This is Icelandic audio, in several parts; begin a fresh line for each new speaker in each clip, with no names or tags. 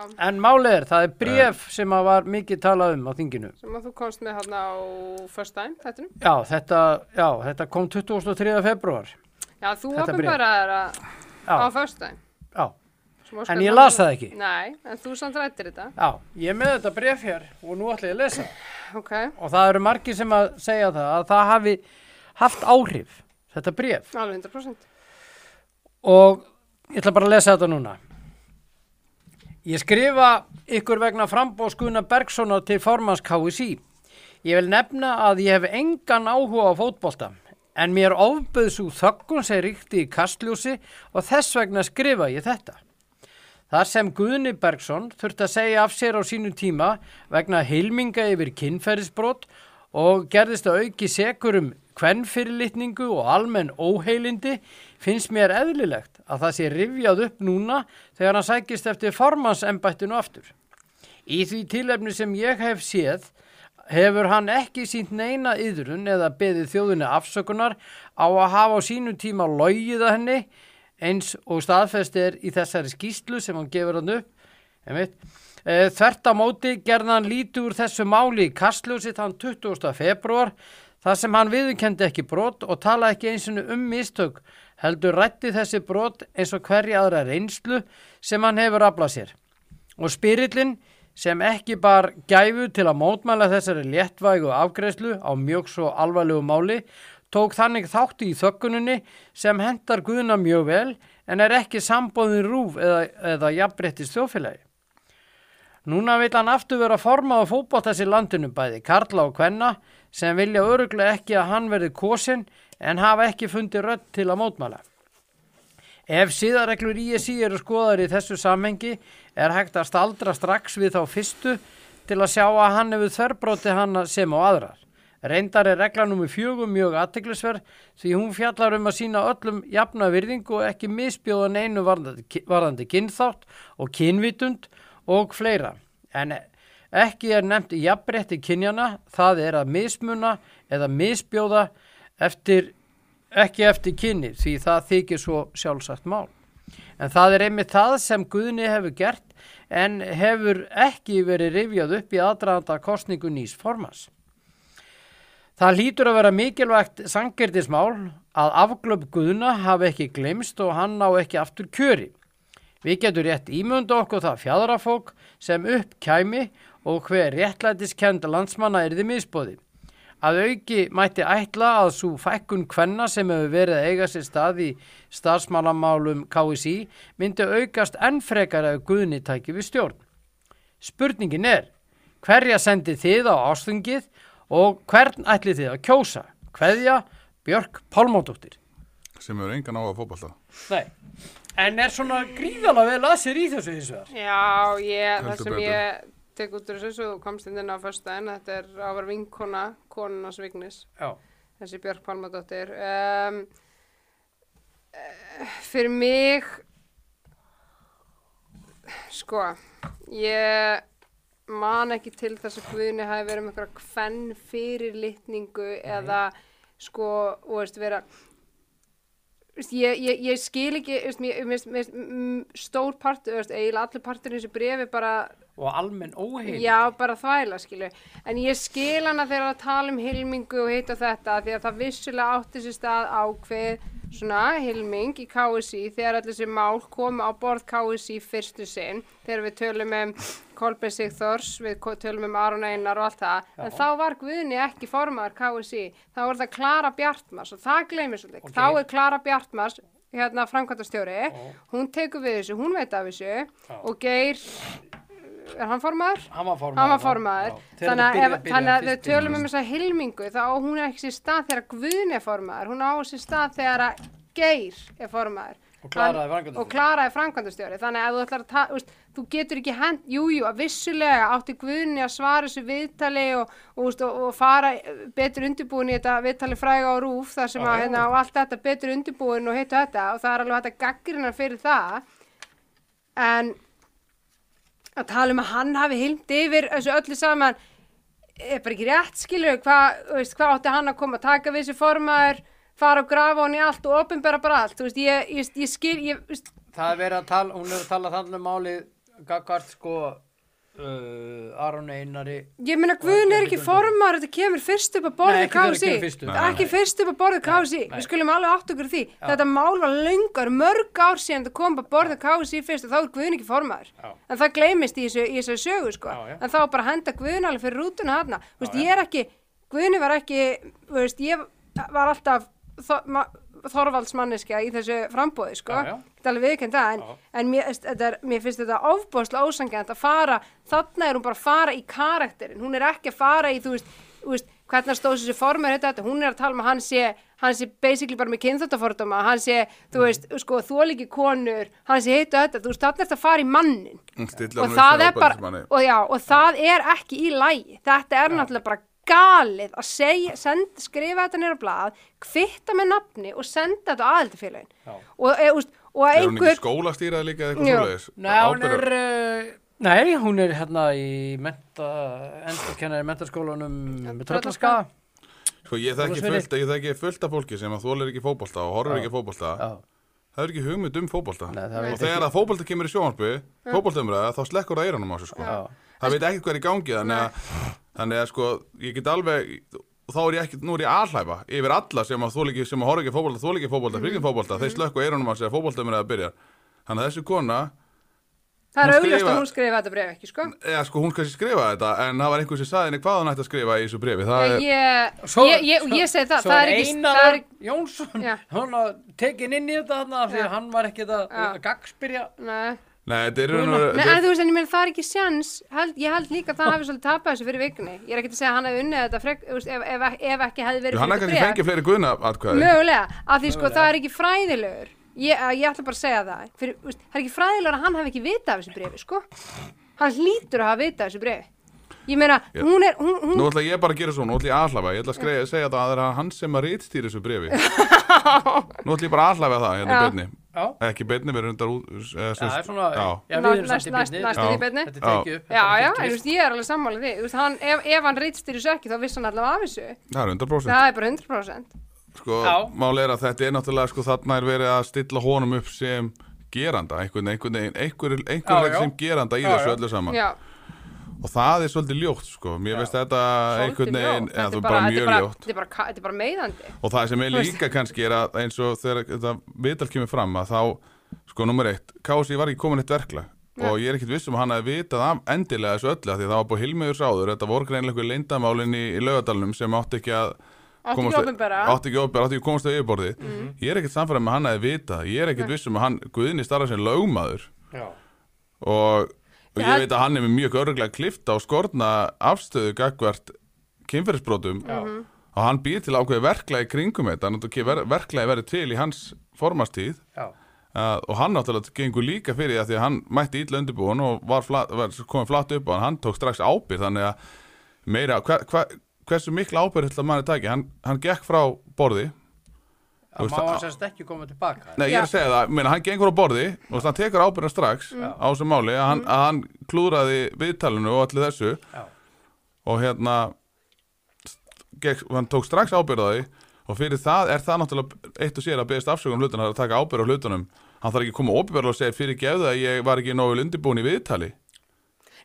Já,
En málið er, það er bref sem að var mikið talað um á þinginu.
sem að þú komst með hérna á first time, þetta
Já, þetta, já, þetta kom 23. februar.
Já, þú
Þetta bréf.
opinberaðir að á first time.
já, en ég las það ekki.
Nei, en þú samt rættir þetta.
Já, ég er með þetta bref hér og nú ætla ég að lesa.
Ok,
Og það eru margir sem að segja það, að það hafi haft áhrif, þetta bref.
alveg 100%.
Og ég ætla bara að lesa þetta núna. Ég skrifa ykkur vegna frambóðskuna Bergssonar til formans KSI. Ég vil nefna að ég hef engan áhuga á fótbolta, en mér ofböð svo þöggun sem ríkti í kastljósi og þess vegna skrifa ég þetta. Þar sem Guðni Bergsson þurfti að segja af sér á sínu tíma vegna heilminga yfir kynferðisbrot og gerðist að auki sekur um kvennfyrirlitningu og almenn óheilindi finnst mér eðlilegt að það sé rifjað upp núna þegar hann sækist eftir formansembættinu aftur. Í því tilefni sem ég hef séð hefur hann ekki sínt neina yðrun eða beðið þjóðinni afsökunar á að hafa á sínu tíma logið að henni eins og staðfest er í þessari skýslu sem hann gefur hann upp. Einmitt. E, þvert á móti gerði hann lítið úr þessu máli í kastljósi þann 20. februar þar sem hann viðurkendi ekki brot og tala ekki eins og um mistök heldur rætti þessi brot eins og hverja aðra reynslu sem hann hefur aflað sér. Og spyrillin sem ekki bar gæfu til að mótmæla þessari léttvægu afgreðslu á mjög svo alvarlegu máli tók þannig þátt í þökkuninni sem hendar Guðna mjög vel en er ekki sambóðin rúf eða, eða jafnbrettist þjófélagi. Núna vil hann aftur vera formað á fótballtæs í landinu bæði Karla og Kvenna sem vilja öruglega ekki að hann verði kosin en hafa ekki fundið rödd til að mótmæla. Ef síðarreglur ISI eru skoðar í þessu samhengi er hægt að staldra strax við þá fyrstu til að sjá að hann hefur þörrbróti hann sem og aðrar. Reyndar er regla nummið fjögum mjög aðteglisverð því hún fjallar um að sína öllum jafna virðingu og ekki misbjóða neinu varðandi, varðandi kynþátt og kynvitund og fleira. En ekki er nefnt í jafnbretti kynjana, það er að mismuna eða misbjóða eftir, ekki eftir kynni því það þykir svo sjálfsagt mál. En það er einmitt það sem Guðni hefur gert en hefur ekki verið rifjað upp í aðdraðanda kostningu nýs formans. Það lítur að vera mikilvægt sangjörðismál að afglöp Guðna hafi ekki glemst og hann ná ekki aftur kjöri. Við getum rétt ímynda okkur það fjadrafólk sem upp kæmi og hver réttlætiskend landsmanna er þið misbóði. Að auki mætti ætla að svo fækkun kvenna sem hefur verið að eiga sér stað í starfsmálamálum KSI myndi aukast enn frekar að Guðni tæki við stjórn. Spurningin er, hverja sendi þið á ástungið og hvern ætli þið að kjósa? Hverja Björk Pálmóndóttir?
sem hefur engan á að fótballta
Nei. En er svona gríðalega vel að sér í þessu hins vegar?
Já, ég, það sem
betur.
ég tek út úr þessu, komst inn á första en þetta er að vera vinkona, konunars vignis,
Já.
þessi Björk Pálmadóttir. Um, uh, fyrir mig, sko, ég man ekki til þess að Guðni hafi verið með einhverja kvenn fyrir litningu eða sko, og veist, vera Veist, Ég, ég, ég skil ekki veist, mér, mér, mér, stór partur eiginlega allir partur í þessu brefi bara
Og almenn óheil.
já, bara þvæla skilu en ég skil hana þegar að tala um hilmingu og heita þetta því að það vissulega átti sér stað ákveð svona hilming í KSI þegar allir þessi mál komu á borð KSI fyrstu sinn þegar við tölum um Kolbeinn Sigþórs, við tölum um Aron Einar og allt það, en þá var Guðni ekki formaður KSI, þá var það Klara Bjartmars og það gleymir svolítið,
Ok.
þá er Klara Bjartmars hérna framkvæmtastjóri, hún tekur við þessu, hún veit af þessu og Geir, er hann formaður?
Hann var formaður.
hann var formaður. Þannig að, þannig að við tölum um þessa hilmingu þá hún ekki sér stað þegar Guðni er formaður. Hún á sér stað þegar að Geir er formaður.
Og Klara er
Þann-
framkvæmdastjóri.
og er þannig að þú ætlar að ta, veist, þú getur ekki hend, jújú, að vissulega átti Guðni að svara þessu viðtali og, og, veist, og, og fara eh, betur undirbúin í þetta viðtali fræga á rúf þar sem
Já,
að hérna, og allt þetta betur undirbúin og heitu þetta. Og það er alveg hægt að gaggrina fyrir það. En að tala um að hann hafi hilmt yfir þessu öllu saman. Er bara ekki rétt skilur hvað hvað átti hann að koma að taka við þessi formaður fara og grafa hann í allt og opinbera bara allt veist, ég, ég, ég skil ég,
Það er verið að tala, hún er að tala þannig um málið gagvart sko uh, Aron Einari.
Ég meina Guðn er ekki formar þetta kemur fyrst upp að borðið.
Nei,
ekki fyrst upp. Að borðið
nei.
við skulum alveg átt okkur því. Þetta mál var löngar, mörg ár síðan þetta kom að borðið KFC fyrst og þá er Guðn ekki formar
Já.
en það gleymist í þessu, sögu sko.
Já, já.
en þá var bara henda Guðn alveg fyrir rútuna hana veist, ég er ekki, Guðni var ekki veist, ég var alltaf þo ma þorvaldsmanneskja í þessu frambóði sko, er alveg viðkend það en, en mér, þetta er, mér finnst þetta ofbóðslega ósangjant að fara þarna er hún bara að fara í karakterin hún er ekki að fara í, þú veist, þú veist hvernig stóð þessi formur þetta, þetta, hún er að tala um að hann sé, hann sé basically bara með kynþáttafordóma, hann sé, þú veist, sko, þóliki konur, hann sé heitu þetta, þú veist, þarna er þetta að fara í mannin og það er bara, og já, og það er ekki í lægi, þetta er náttúrulega bara galið að segja, send, skrifa þetta nýra blað, kvitta með nafni og senda þetta á aðeldafélagin
Já.
og, e, úst, og að
Er hún ekki
einhver
skólastýrað líka eða eitthvað svoleiðis?
Nei, hún er uh, Nei, hún er hérna í menta, endurkennari mentaskólanum með tröllaskaða
Sko ég þekki fullt, ég þekki fullt af fólki sem að þólir ekki fótbolta og horfir
Já.
ekki fótbolta.
Já,
Það er ekki hugmynd um
það
Og þegar að fótbolta kemur í sjónvarpi fótboltaumræða þá slekkur það eiranum á sig sko.
Já,
Það veit ekkert hvað er í gangi þannig að, þannig að sko ég get alveg og þá er ég ekki, nú er ég aðhlæfa yfir alla sem að þóli ekki, sem að horfa ekki fótbolta, þóli ekki fótbolta, fylgjum fótbolta, þeir slökku eiranum á sig að fótboltaumræða byrjar Þannig að þessi kona
það er
skrifa-
að hún skrifa þetta bref ekki, sko.
Eða sko hún sér skrifa þetta en það var einhver sem saði henni hvað hún ætti að skrifa í þessu brefi það er,
ég,
Svo-
ég, ég,
svo-
ég segi það,
Svo
það
er
ekki
Einar
það er,
Jónsson
Já.
Hún var tekin inn í þetta þarna af Því
Já.
að hann
nei
þetta er,
Nei, en þú veist, en ég meina það er ekki sjans held, ég held líka að það hafi svolítið tapað þessu fyrir vikunni ég er ekki að segja að hann hefði unnið þetta frek, ef, ef, ef ekki hefði verið
hann er
fyrir
kannski fengið fleiri guðna atkvæði.
Mögulega, af því sko það er ekki fræðilegur. Ég, að- ég ætla bara að segja það. Fyrir, þú veist, það er ekki fræðilegur að hann hafi ekki vitað af þessu brefi sko, hann hlýtur að hafa vitað af þessu brefi ég meina,
Já.
hún er hún, hún,
Nú ætla ég bara að gera svona, nú ætla ég aðhlafa Ég ætla að skreja, segja það að það er hann sem að rítstýra þessu brefi Nú ætla ég bara að aðhlafa það hérna í
Já,
Ekki beinni, við erum undar út eh,
það er svona
Já,
við erum samt í beinni.
næst
í
Já.
beinni.
Þetta er tekið upp.
Já, já, en þú veist, ég er alveg sammálið því. Þú veist, hann, ef, ef hann rítstýri þessu ekki þá vissi hann allavega af þessu.
Það er 100%
það er bara 100%
Sko,
Já.
máli er að þetta er náttúrulega sko, þarna er verið að stilla honum upp sem geranda, einhvern veginn sem geranda í þessu öllu saman.
Já,
og það er svolítið ljótt sko, mér veist þetta einhvern veginn,
Þetta er
bara mjög ljótt.
þetta er bara ka- þetta er bara meiðandi.
Og það sem er líka kannski er að eins og þegar þetta viðtal kemur fram að þá, sko, nummer eitt Kási var ekki komin eitt verklag. Og ég er ekkit viss um að hann hefði vitað af endilega þessu öllu af því að það var búið hilmiður sáður, þetta voru greinlega einhver leyndamálin í, í laugadalunum sem átti ekki að
átti
komast
ekki
að-
opinbera.
átti ekki opinbera, átti ekki að komast á yfirborði ég er ekkit samfæðan með að hann hefði vitað. Ég er ekkit viss um að hann, Guðni starfa sem lögmaður.
Já,
og, og
Ég
veit að hann er með mjög örglega klifta og skorna afstöðu gagvart kynferðisbrotum.
Já,
og hann býr til ákveði verklagi kringum þetta. Að ver, verklagi verið til í hans formastíð uh, og hann náttúrulega gengur líka fyrir því að því að hann mætti ítla undirbúin og var, flat, var komið flatt upp á hann, tók strax ábyrð þannig að meira, hva, hva, hversu mikla ábyrð ætla manni taki, hann, hann gekk frá borði
Það má
að-
hann sérst ekki koma tilbaka
Nei, ég er að segja það, meina, hann gengur á borði og hann tekur ábyrðan strax á þessu máli að hann, að hann klúðraði viðtalinu og allir þessu.
Já,
og hérna gekk, hann tók strax ábyrðaði og fyrir það er það náttúrulega eitt og sér að beðast afsökunum hlutunum, að taka ábyrð á hlutunum. Hann þarf ekki að koma óbyrðar og segja fyrir gefðu að ég var ekki nógu undirbúin í viðtali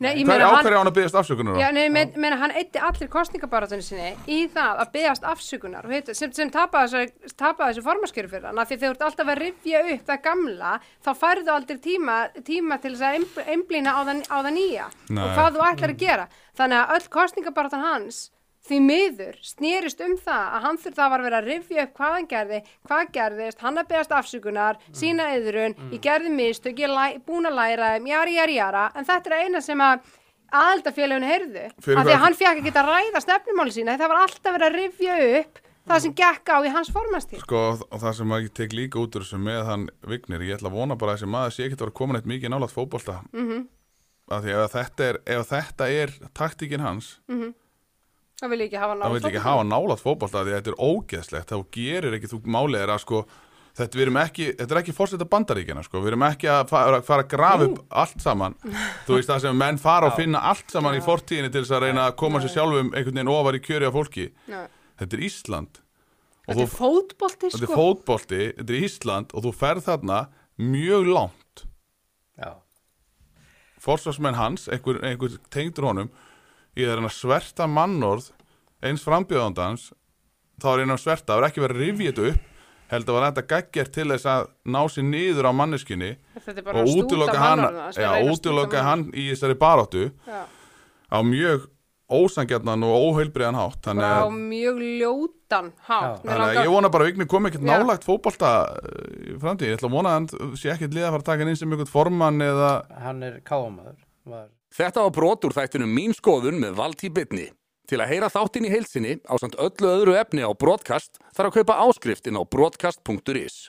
Nei, ég
Hver
meina
á
hann
að beðast afsökunar?
Já, nei, með, meina, hann eitti allir kostningabaratunni sinni í það að byggast afsökunar og heita, sem, sem tapaði þessu, formaskjöru fyrir hann því þegar þú ert alltaf að rifja upp það gamla þá færðu aldrei tíma, tíma til þess að einb- einblína á það, á það nýja
Nei.
og hvað þú ætlar að gera þannig að öll kostningabaratan hans því miður snýrist um það að hann þurfti að var verið að rifja upp hvað hann gerði, hvað gerðist, hann að beðast afsökunar, sína yðrun, ég gerði mistök, ég er búin að læra þeim, jari, jari, jara, en þetta er eina sem að aðaldafélaginu heyrðu, af því að hann fekk ekki að ræða stefnumáli sína, það var alltaf verið að rifja upp það sem gekk á í hans formastíð.
Sko, og það sem ég tek líka út úr þessu með hann Vignir, ég ætla að vona bara að þessi maður sé ekkert að vera komin eitt mikið nálat fótbolta. Mm -hmm. af því ef þetta er, ef þetta er taktíkin hans
Það vil ekki hafa
þá
náð
vil ekki hafa nálat fótbolta af því að þetta er ógeðslegt, þá gerir ekki þú málið er að sko Þetta, ekki, þetta er ekki fórseta bandaríkina sko. við erum ekki að fara, fara að grafa upp allt saman. Þú veist það sem menn fara og finna allt saman í fortíðinni til þess að reyna að koma sér sjálfum einhvern veginn ofar í kjöri af fólki. Þetta er Ísland. Og
Þetta
þú,
er fótbolti,
þetta er
sko.
fótbolti, þetta er Ísland og þú ferð þarna mjög langt.
Já.
Forsvarsmenn hans, einhver, einhver tengdur honum það er að sverta mannorð eins frambjöðandans þá er einn að sverta, það er ekki verið að rifja þetta upp held að var þetta gaggjert til þess að ná sér niður á manneskinni
Þetta er bara
og útiloka hann,
er
hann í þessari baráttu
Já.
á mjög ósangjarnan og óheilbriðan hátt
Bara á mjög ljótan hátt.
Þannig að ég vona bara að Vigni kom ekkert nálagt fótbolta uh, í framtíð, ég ætla að vona að hann sé ekkert liða að fara að taka inn sem einhvern formann eða
hann er káamaður var.
Þetta var brot úr þættunum Mín skoðun með Valtí Bitni. Til að heyra þáttinn í heilsinni á samt öllu öðru efni á broadcast þarf að kaupa áskrift inn á broadcast.is.